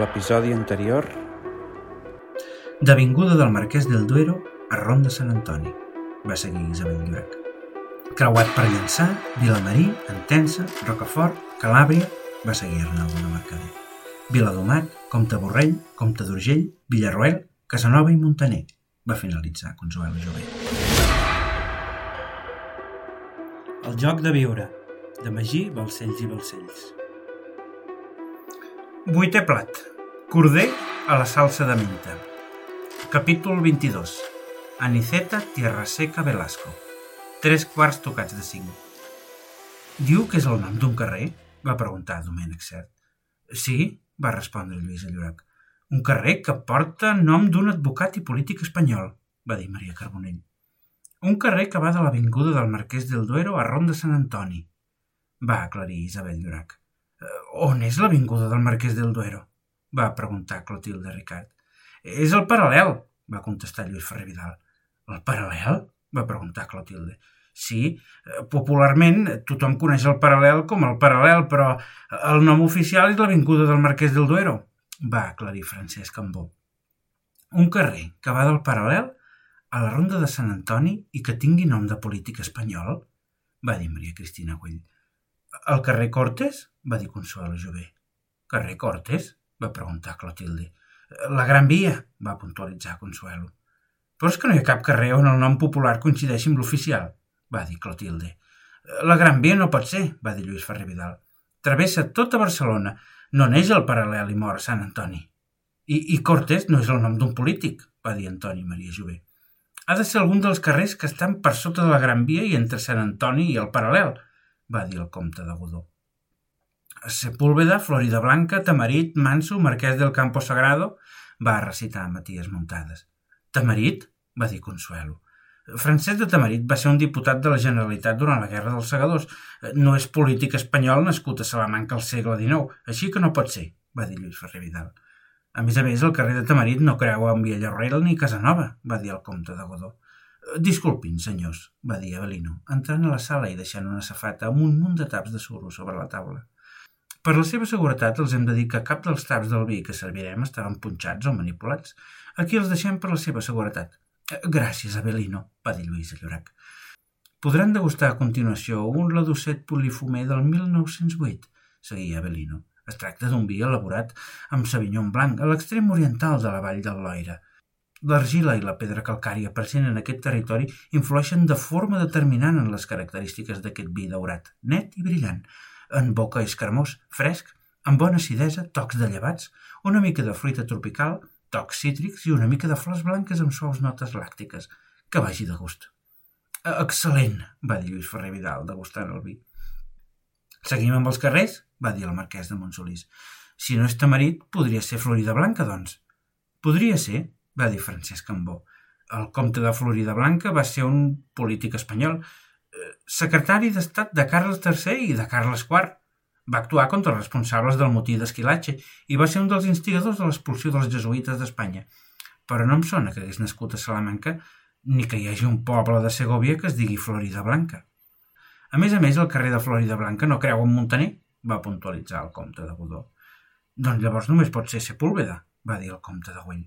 l'episodi anterior... D'avinguda del Marquès del Duero a Ronda Sant Antoni, va seguir Isabel Llorac. Creuat per Llançà, Vilamarí, Entença, Rocafort, Calàbria, va seguir Arnaldo de Mercader. Viladomat, Comte Borrell, Comte d'Urgell, Villarroel, Casanova i Montaner, va finalitzar Consuelo Jové. El joc de viure, de Magí, Balcells i Balcells. Vuitè plat. Corder a la salsa de menta. Capítol 22. Aniceta Tierra Seca Velasco. Tres quarts tocats de cinc. Diu que és el nom d'un carrer? Va preguntar Domènec Cert. Sí, va respondre Lluís Llorac. Un carrer que porta nom d'un advocat i polític espanyol, va dir Maria Carbonell. Un carrer que va de l'avinguda del Marquès del Duero a Ronda Sant Antoni, va aclarir Isabel Llorac. On és l'avinguda del Marquès del Duero? va preguntar Clotilde Ricard. És el paral·lel, va contestar Lluís Ferrer Vidal. El paral·lel? va preguntar Clotilde. Sí, eh, popularment tothom coneix el paral·lel com el paral·lel, però el nom oficial és l'avinguda del Marquès del Duero, va aclarir Francesc Cambó. Un carrer que va del paral·lel a la ronda de Sant Antoni i que tingui nom de polític espanyol? va dir Maria Cristina Güell. El carrer Cortes? Va dir Consuelo Jové. Carrer Cortes? va preguntar Clotilde. La Gran Via, va puntualitzar Consuelo. Però és que no hi ha cap carrer on el nom popular coincideixi amb l'oficial, va dir Clotilde. La Gran Via no pot ser, va dir Lluís Ferrer Vidal. Travessa tota Barcelona, no neix el paral·lel i mor a Sant Antoni. I, I Cortes no és el nom d'un polític, va dir Antoni Maria Jové. Ha de ser algun dels carrers que estan per sota de la Gran Via i entre Sant Antoni i el paral·lel, va dir el comte de Godó. Sepúlveda, Florida Blanca, Tamarit, Manso, Marquès del Campo Sagrado, va recitar Matías Montades. Tamarit? va dir Consuelo. Francesc de Tamarit va ser un diputat de la Generalitat durant la Guerra dels Segadors. No és polític espanyol nascut a Salamanca al segle XIX, així que no pot ser, va dir Lluís Ferrer Vidal. A més a més, el carrer de Tamarit no creu amb Villarroel ni Casanova, va dir el comte de Godó. Disculpin, senyors, va dir Avelino, entrant a la sala i deixant una safata amb un munt de taps de suro sobre la taula. Per la seva seguretat els hem de dir que cap dels taps del vi que servirem estaven punxats o manipulats. Aquí els deixem per la seva seguretat. Gràcies, Avelino, va dir Lluís Llorac. Podran degustar a continuació un ladosset polifumer del 1908, seguia Avelino. Es tracta d'un vi elaborat amb Savignon blanc a l'extrem oriental de la vall del Loira, L'argila i la pedra calcària present en aquest territori influeixen de forma determinant en les característiques d'aquest vi daurat, net i brillant. En boca és cremós, fresc, amb bona acidesa, tocs de llevats, una mica de fruita tropical, tocs cítrics i una mica de flors blanques amb suaus notes làctiques. Que vagi de gust. Excel·lent, va dir Lluís Ferrer Vidal, degustant el vi. Seguim amb els carrers? va dir el marquès de Montsolís. Si no és tamarit, podria ser Florida Blanca, doncs. Podria ser, va dir Francesc Cambó. El comte de Florida Blanca va ser un polític espanyol, secretari d'estat de Carles III i de Carles IV. Va actuar contra els responsables del motí d'Esquilatge i va ser un dels instigadors de l'expulsió dels jesuïtes d'Espanya. Però no em sona que hagués nascut a Salamanca ni que hi hagi un poble de Segovia que es digui Florida Blanca. A més a més, el carrer de Florida Blanca no creu en Montaner, va puntualitzar el comte de Godó. Doncs llavors només pot ser Sepúlveda, va dir el comte de Güell.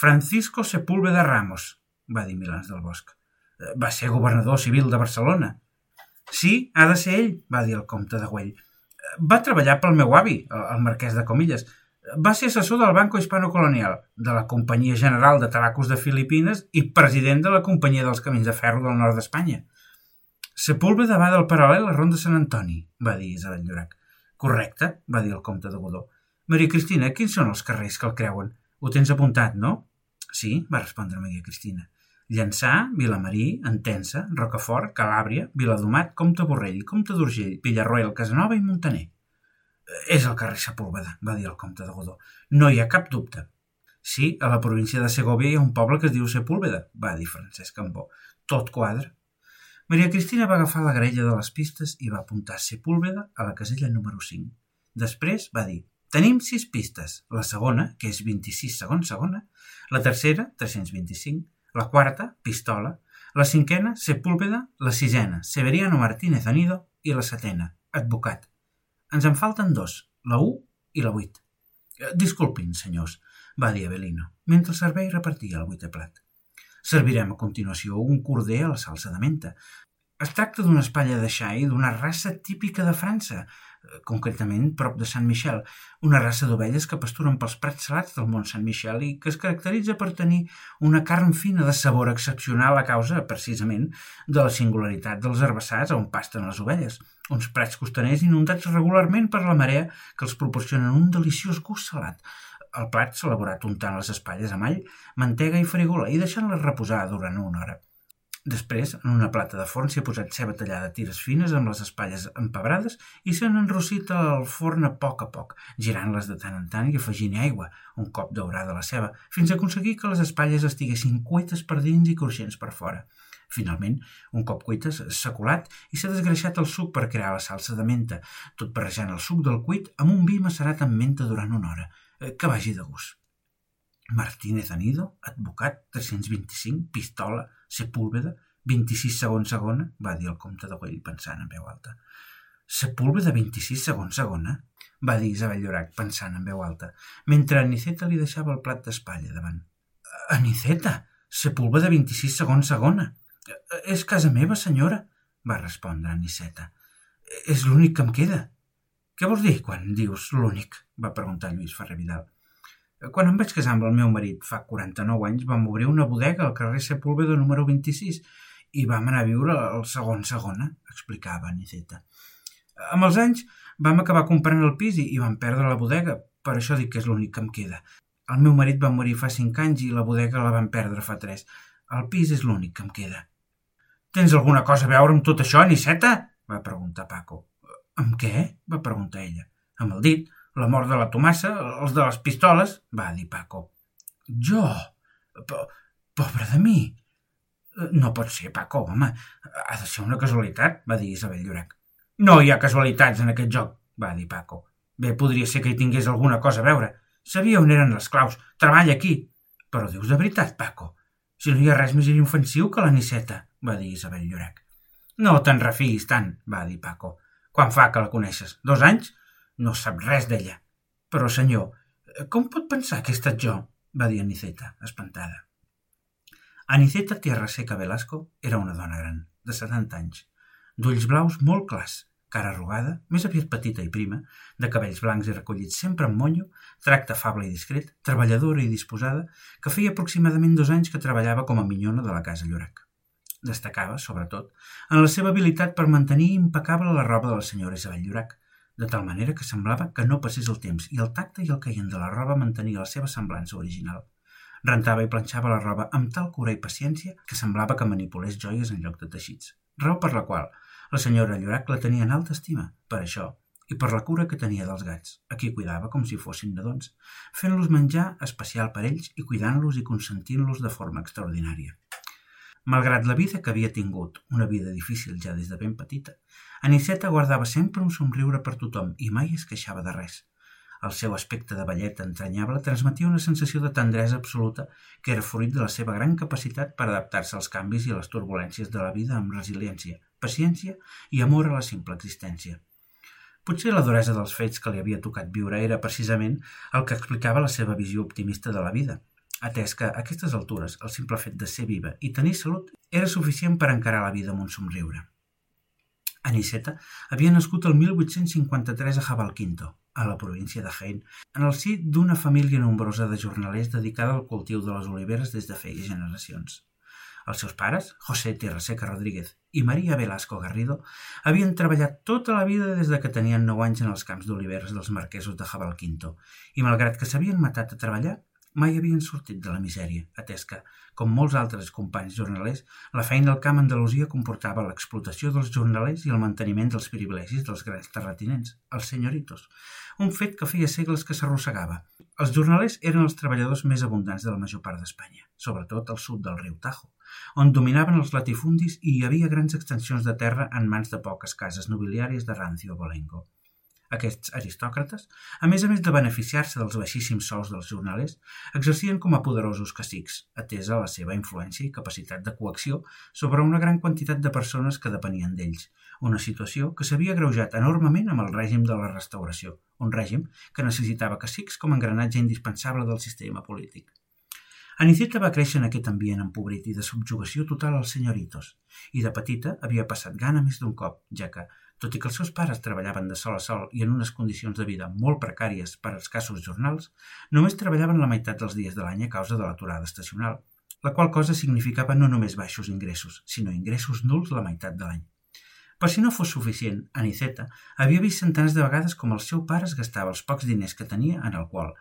Francisco Sepúlveda Ramos, va dir Milans del Bosc. Eh, va ser governador civil de Barcelona. Sí, ha de ser ell, va dir el comte de Güell. Eh, va treballar pel meu avi, el marquès de Comilles. Va ser assessor del Banco Hispano Colonial, de la Companyia General de Tabacos de Filipines i president de la Companyia dels Camins de Ferro del nord d'Espanya. Sepúlveda va del paral·lel a Ronda Sant Antoni, va dir Isabel Llorac. Correcte, va dir el comte de Godó. Maria Cristina, quins són els carrers que el creuen? Ho tens apuntat, no? Sí, va respondre Maria Cristina. Llançà, Vilamarí, Entença, Rocafort, Calàbria, Viladomat, Comte Borrell, Comte d'Urgell, Villarroel, Casanova i Montaner. És el carrer Sepúlveda, va dir el comte de Godó. No hi ha cap dubte. Sí, a la província de Segovia hi ha un poble que es diu Sepúlveda, va dir Francesc Cambó. Tot quadra. Maria Cristina va agafar la grella de les pistes i va apuntar Sepúlveda a la casella número 5. Després va dir Tenim sis pistes. La segona, que és 26 segons segona, la tercera, 325, la quarta, pistola, la cinquena, Sepúlveda, la sisena, Severiano Martínez Anido i la setena, advocat. Ens en falten dos, la 1 i la 8. Disculpin, senyors, va dir Avelino, mentre el servei repartia el vuitè plat. Servirem a continuació un corder a la salsa de menta. Es tracta d'una espatlla de xai d'una raça típica de França, concretament prop de Sant Michel, una raça d'ovelles que pasturen pels prats salats del mont Sant Michel i que es caracteritza per tenir una carn fina de sabor excepcional a causa, precisament, de la singularitat dels herbassars on pasten les ovelles, uns prats costaners inundats regularment per la marea que els proporcionen un deliciós gust salat. El plat s'ha elaborat untant les espatlles amb all, mantega i farigola i deixant-les reposar durant una hora. Després, en una plata de forn s'hi ha posat ceba tallada a tires fines amb les espatlles empabrades i s'han enrossit al forn a poc a poc, girant-les de tant en tant i afegint aigua, un cop daurada la ceba, fins a aconseguir que les espatlles estiguessin cuites per dins i cruixents per fora. Finalment, un cop cuites, s'ha colat i s'ha desgreixat el suc per crear la salsa de menta, tot barrejant el suc del cuit amb un vi macerat amb menta durant una hora. Eh, que vagi de gust. Martínez Anido, advocat, 325, pistola, Sepúlveda, 26 segons segona, va dir el comte de Güell pensant en veu alta. Sepúlveda 26 segons segona? va dir Isabel Llorac pensant en veu alta, mentre Aniceta li deixava el plat d'espatlla davant. Aniceta, Sepúlveda 26 segons segona. És casa meva, senyora, va respondre Aniceta. És l'únic que em queda. Què vols dir quan dius l'únic? va preguntar Lluís Ferrer Vidal. Quan em vaig casar amb el meu marit fa 49 anys, vam obrir una bodega al carrer Sepúlveda número 26 i vam anar a viure al segon segona, explicava Aniceta. Amb els anys vam acabar comprant el pis i, vam perdre la bodega, per això dic que és l'únic que em queda. El meu marit va morir fa cinc anys i la bodega la vam perdre fa tres. El pis és l'únic que em queda. Tens alguna cosa a veure amb tot això, Aniceta? va preguntar Paco. Amb què? va preguntar ella. Amb el dit, la mort de la Tomassa, els de les pistoles, va dir Paco. Jo? Po pobre de mi! No pot ser, Paco, home. Ha de ser una casualitat, va dir Isabel Llorac. No hi ha casualitats en aquest joc, va dir Paco. Bé, podria ser que hi tingués alguna cosa a veure. Sabia on eren les claus. Treballa aquí. Però dius de veritat, Paco. Si no hi ha res més inofensiu que la Niceta, va dir Isabel Llorac. No te'n refiïs tant, va dir Paco. Quan fa que la coneixes? Dos anys? No sap res d'ella. Però, senyor, com pot pensar que he estat jo? va dir Aniceta, espantada. Aniceta Tierra Seca Velasco era una dona gran, de 70 anys, d'ulls blaus molt clars, cara arrugada, més aviat petita i prima, de cabells blancs i recollits sempre amb monyo, tracte afable i discret, treballadora i disposada, que feia aproximadament dos anys que treballava com a minyona de la casa Llorac. Destacava, sobretot, en la seva habilitat per mantenir impecable la roba de la senyora Isabel Llorac, de tal manera que semblava que no passés el temps i el tacte i el caient de la roba mantenia la seva semblança original. Rentava i planxava la roba amb tal cura i paciència que semblava que manipulés joies en lloc de teixits, raó per la qual la senyora Llorac la tenia en alta estima, per això, i per la cura que tenia dels gats, a qui cuidava com si fossin nadons, fent-los menjar especial per ells i cuidant-los i consentint-los de forma extraordinària. Malgrat la vida que havia tingut, una vida difícil ja des de ben petita, Aniceta guardava sempre un somriure per tothom i mai es queixava de res. El seu aspecte de velleta entranyable transmetia una sensació de tendresa absoluta que era fruit de la seva gran capacitat per adaptar-se als canvis i a les turbulències de la vida amb resiliència, paciència i amor a la simple existència. Potser la duresa dels fets que li havia tocat viure era precisament el que explicava la seva visió optimista de la vida, atès que a aquestes altures el simple fet de ser viva i tenir salut era suficient per encarar la vida amb un somriure. Aniceta havia nascut el 1853 a Jabalquinto, a la província de Jaén, en el si d'una família nombrosa de jornalers dedicada al cultiu de les oliveres des de feia generacions. Els seus pares, José Tierraseca Rodríguez i Maria Velasco Garrido, havien treballat tota la vida des de que tenien 9 anys en els camps d'oliveres dels marquesos de Jabalquinto, i malgrat que s'havien matat a treballar, mai havien sortit de la misèria, atès que, com molts altres companys jornalers, la feina al camp Andalusia comportava l'explotació dels jornalers i el manteniment dels privilegis dels grans terratinents, els senyoritos, un fet que feia segles que s'arrossegava. Els jornalers eren els treballadors més abundants de la major part d'Espanya, sobretot al sud del riu Tajo, on dominaven els latifundis i hi havia grans extensions de terra en mans de poques cases nobiliàries de Rancio Bolengo. Aquests aristòcrates, a més a més de beneficiar-se dels baixíssims sous dels jornalers, exercien com a poderosos cacics, atesa la seva influència i capacitat de coacció sobre una gran quantitat de persones que depenien d'ells, una situació que s'havia greujat enormement amb el règim de la restauració, un règim que necessitava cacics com a engranatge indispensable del sistema polític. Aniceta va créixer en aquest ambient empobrit i de subjugació total als senyoritos, i de petita havia passat gana més d'un cop, ja que, tot i que els seus pares treballaven de sol a sol i en unes condicions de vida molt precàries per als casos jornals, només treballaven la meitat dels dies de l'any a causa de l'aturada estacional, la qual cosa significava no només baixos ingressos, sinó ingressos nuls la meitat de l'any. Per si no fos suficient, Aniceta havia vist centenars de vegades com el seu pare es gastava els pocs diners que tenia en alcohol.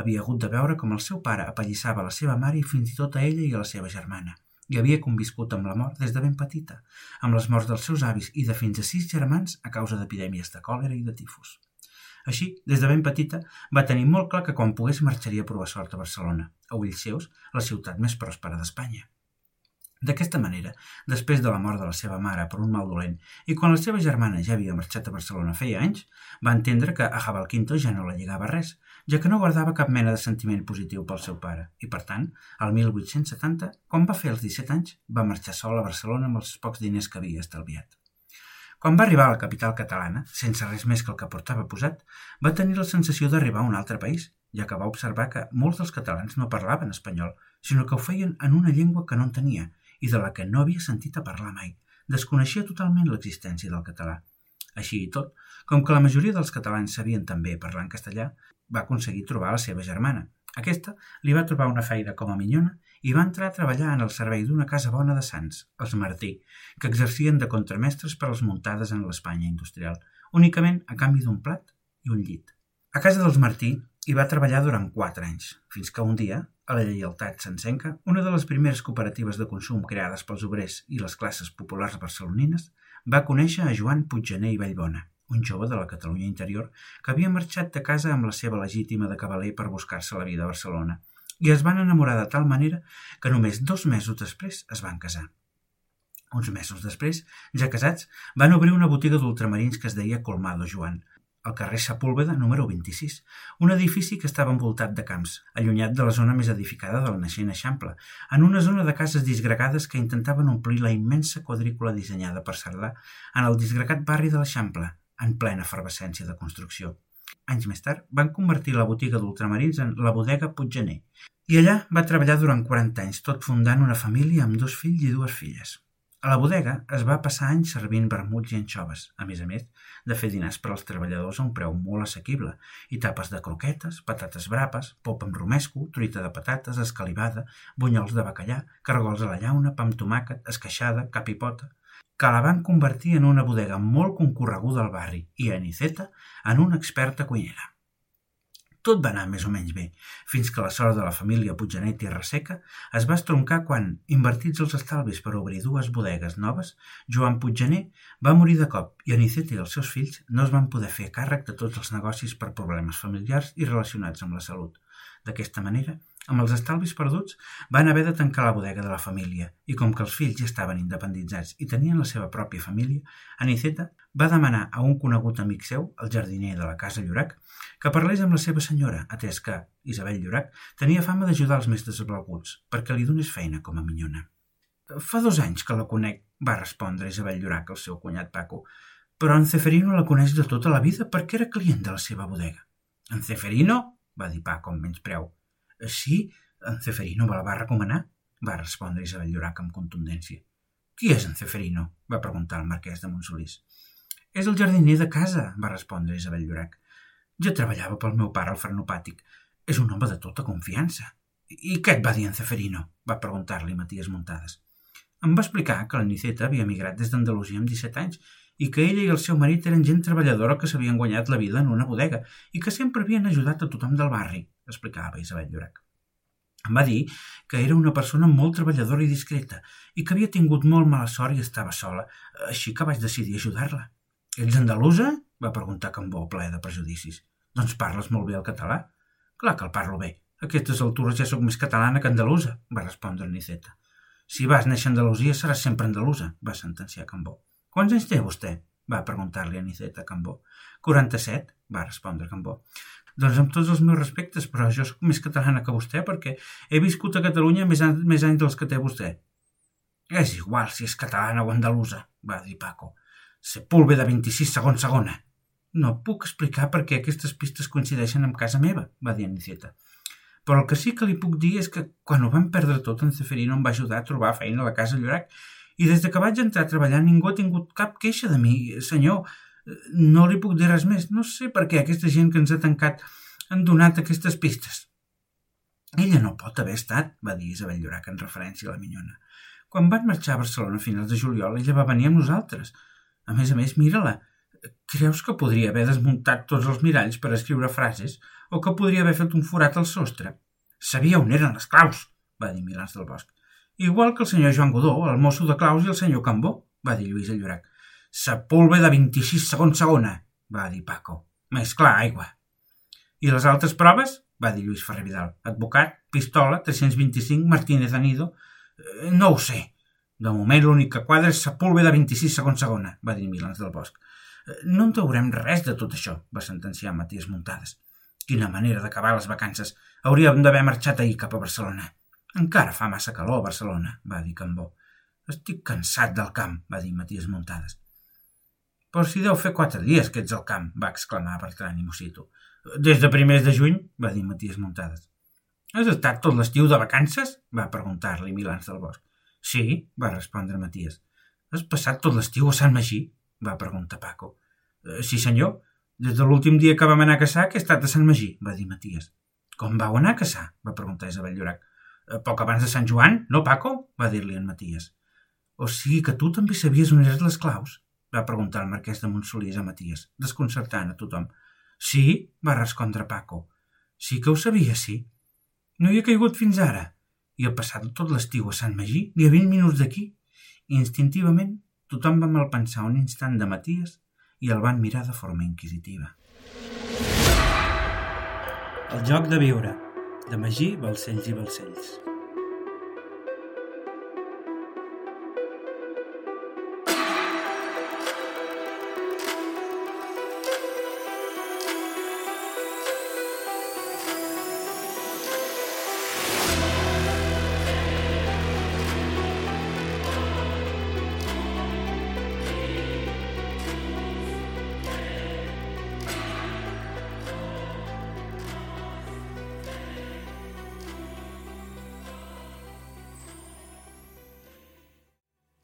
Havia hagut de veure com el seu pare apallissava la seva mare i fins i tot a ella i a la seva germana. I havia conviscut amb la mort des de ben petita, amb les morts dels seus avis i de fins a sis germans a causa d'epidèmies de còlera i de tifus. Així, des de ben petita, va tenir molt clar que quan pogués marxaria a provar sort a Barcelona, a ulls seus, la ciutat més pròspera d'Espanya. D'aquesta manera, després de la mort de la seva mare per un mal dolent i quan la seva germana ja havia marxat a Barcelona feia anys, va entendre que a Jabal Quinto ja no la lligava res, ja que no guardava cap mena de sentiment positiu pel seu pare, i per tant, al 1870, quan va fer els 17 anys, va marxar sol a Barcelona amb els pocs diners que havia estalviat. Quan va arribar a la capital catalana, sense res més que el que portava posat, va tenir la sensació d'arribar a un altre país, ja que va observar que molts dels catalans no parlaven espanyol, sinó que ho feien en una llengua que no entenia, i de la que no havia sentit a parlar mai. Desconeixia totalment l'existència del català. Així i tot, com que la majoria dels catalans sabien també parlar en castellà, va aconseguir trobar la seva germana. Aquesta li va trobar una feina com a minyona i va entrar a treballar en el servei d'una casa bona de Sants, els Martí, que exercien de contramestres per als muntades en l'Espanya industrial, únicament a canvi d'un plat i un llit. A casa dels Martí hi va treballar durant quatre anys, fins que un dia a la lleialtat sencenca, una de les primeres cooperatives de consum creades pels obrers i les classes populars barcelonines, va conèixer a Joan Puiggener i Vallbona, un jove de la Catalunya interior que havia marxat de casa amb la seva legítima de cavaler per buscar-se la vida a Barcelona, i es van enamorar de tal manera que només dos mesos després es van casar. Uns mesos després, ja casats, van obrir una botiga d'ultramarins que es deia Colmado Joan, al carrer Sepúlveda número 26, un edifici que estava envoltat de camps, allunyat de la zona més edificada del naixent Eixample, en una zona de cases disgregades que intentaven omplir la immensa quadrícula dissenyada per Cerdà en el disgregat barri de l'Eixample, en plena efervescència de construcció. Anys més tard van convertir la botiga d'ultramarins en la bodega Puiggener, i allà va treballar durant 40 anys, tot fundant una família amb dos fills i dues filles. A la bodega es va passar anys servint vermuts i anxoves, a més a més de fer dinars per als treballadors a un preu molt assequible, i tapes de croquetes, patates brapes, pop amb romesco, truita de patates, escalivada, bunyols de bacallà, cargols a la llauna, pa amb tomàquet, esqueixada, capipota que la van convertir en una bodega molt concorreguda al barri i a Niceta en una experta cuinera. Tot va anar més o menys bé, fins que la sort de la família Puiggenet i Reseca es va estroncar quan, invertits els estalvis per obrir dues bodegues noves, Joan Puiggener va morir de cop i Anicet i els seus fills no es van poder fer càrrec de tots els negocis per problemes familiars i relacionats amb la salut. D'aquesta manera, amb els estalvis perduts, van haver de tancar la bodega de la família i com que els fills ja estaven independitzats i tenien la seva pròpia família, Aniceta va demanar a un conegut amic seu, el jardiner de la casa Llorac, que parlés amb la seva senyora, atès que Isabel Llorac tenia fama d'ajudar els més desvalguts, perquè li donés feina com a minyona. Fa dos anys que la conec, va respondre Isabel Llorac al seu cunyat Paco, però en Ceferino la coneix de tota la vida perquè era client de la seva bodega. En Ceferino? Va dir Paco amb menys preu. Sí, en Ceferino me la va recomanar, va respondre Isabel Llorac amb contundència. Qui és en Ceferino? va preguntar el marquès de Montsolís. És el jardiner de casa, va respondre Isabel Llorac. Jo treballava pel meu pare al frenopàtic. És un home de tota confiança. I què et va dir en Ceferino? va preguntar-li Matías Muntades. Em va explicar que la Niceta havia emigrat des d'Andalusia amb 17 anys i que ella i el seu marit eren gent treballadora que s'havien guanyat la vida en una bodega i que sempre havien ajudat a tothom del barri, explicava Isabel Llorac. Em va dir que era una persona molt treballadora i discreta i que havia tingut molt mala sort i estava sola, així que vaig decidir ajudar-la. Ets andalusa? va preguntar Cambó, ple de prejudicis. Doncs parles molt bé el català? Clar que el parlo bé. A aquestes altures ja sóc més catalana que andalusa, va respondre Niceta. Si vas néixer a Andalusia seràs sempre andalusa, va sentenciar Cambó. Quants anys té vostè? va preguntar-li a Niceta Cambó. 47, va respondre Cambó. Doncs amb tots els meus respectes, però jo sóc més catalana que vostè perquè he viscut a Catalunya més, an més anys dels que té vostè. És igual si és catalana o andalusa, va dir Paco. Sepúlveda 26 segons segona. No puc explicar per què aquestes pistes coincideixen amb casa meva, va dir Aniceta. Però el que sí que li puc dir és que quan ho vam perdre tot, en Ceferino em va ajudar a trobar feina a la casa Llorac i des de que vaig entrar a treballar ningú ha tingut cap queixa de mi. Senyor, no li puc dir res més. No sé per què aquesta gent que ens ha tancat han donat aquestes pistes. Ella no pot haver estat, va dir Isabel Llorac en referència a la minyona. Quan van marxar a Barcelona a finals de juliol, ella va venir amb nosaltres. A més a més, mira-la. Creus que podria haver desmuntat tots els miralls per escriure frases o que podria haver fet un forat al sostre? Sabia on eren les claus, va dir Milans del Bosc. Igual que el senyor Joan Godó, el mosso de claus i el senyor Cambó, va dir Lluís Llorac. Sepulve de 26 segons segona, va dir Paco. Més clar, aigua. I les altres proves? va dir Lluís Ferrer Vidal. Advocat, pistola, 325, Martínez Anido... Eh, no ho sé, de moment l'únic que quadra és Sepúlveda 26 segons segona, va dir Milans del Bosc. Eh, no en traurem res de tot això, va sentenciar Matías Muntades. Quina manera d'acabar les vacances. Hauríem d'haver marxat ahir cap a Barcelona. Encara fa massa calor a Barcelona, va dir Cambó. Estic cansat del camp, va dir Matías Muntades. Però si deu fer quatre dies que ets al camp, va exclamar Bertran i Mosito. Des de primers de juny, va dir Matías Muntades. Has estat tot l'estiu de vacances? va preguntar-li Milans del Bosc. Sí, va respondre Matías. Has passat tot l'estiu a Sant Magí? va preguntar Paco. Eh, sí, senyor. Des de l'últim dia que vam anar a caçar que he estat a Sant Magí, va dir Matías. Com vau anar a caçar? va preguntar Isabel Llorac. Eh, poc abans de Sant Joan, no, Paco? va dir-li en Matías. O sigui que tu també sabies on eren les claus? va preguntar el marquès de Montsolís a Matías, desconcertant a tothom. Sí, va respondre Paco. Sí que ho sabia, sí. No hi he caigut fins ara i ha passat tot l'estiu a Sant Magí i a 20 minuts d'aquí. Instintivament, tothom va malpensar un instant de Maties i el van mirar de forma inquisitiva. El joc de viure, de Magí, Balcells i Balcells.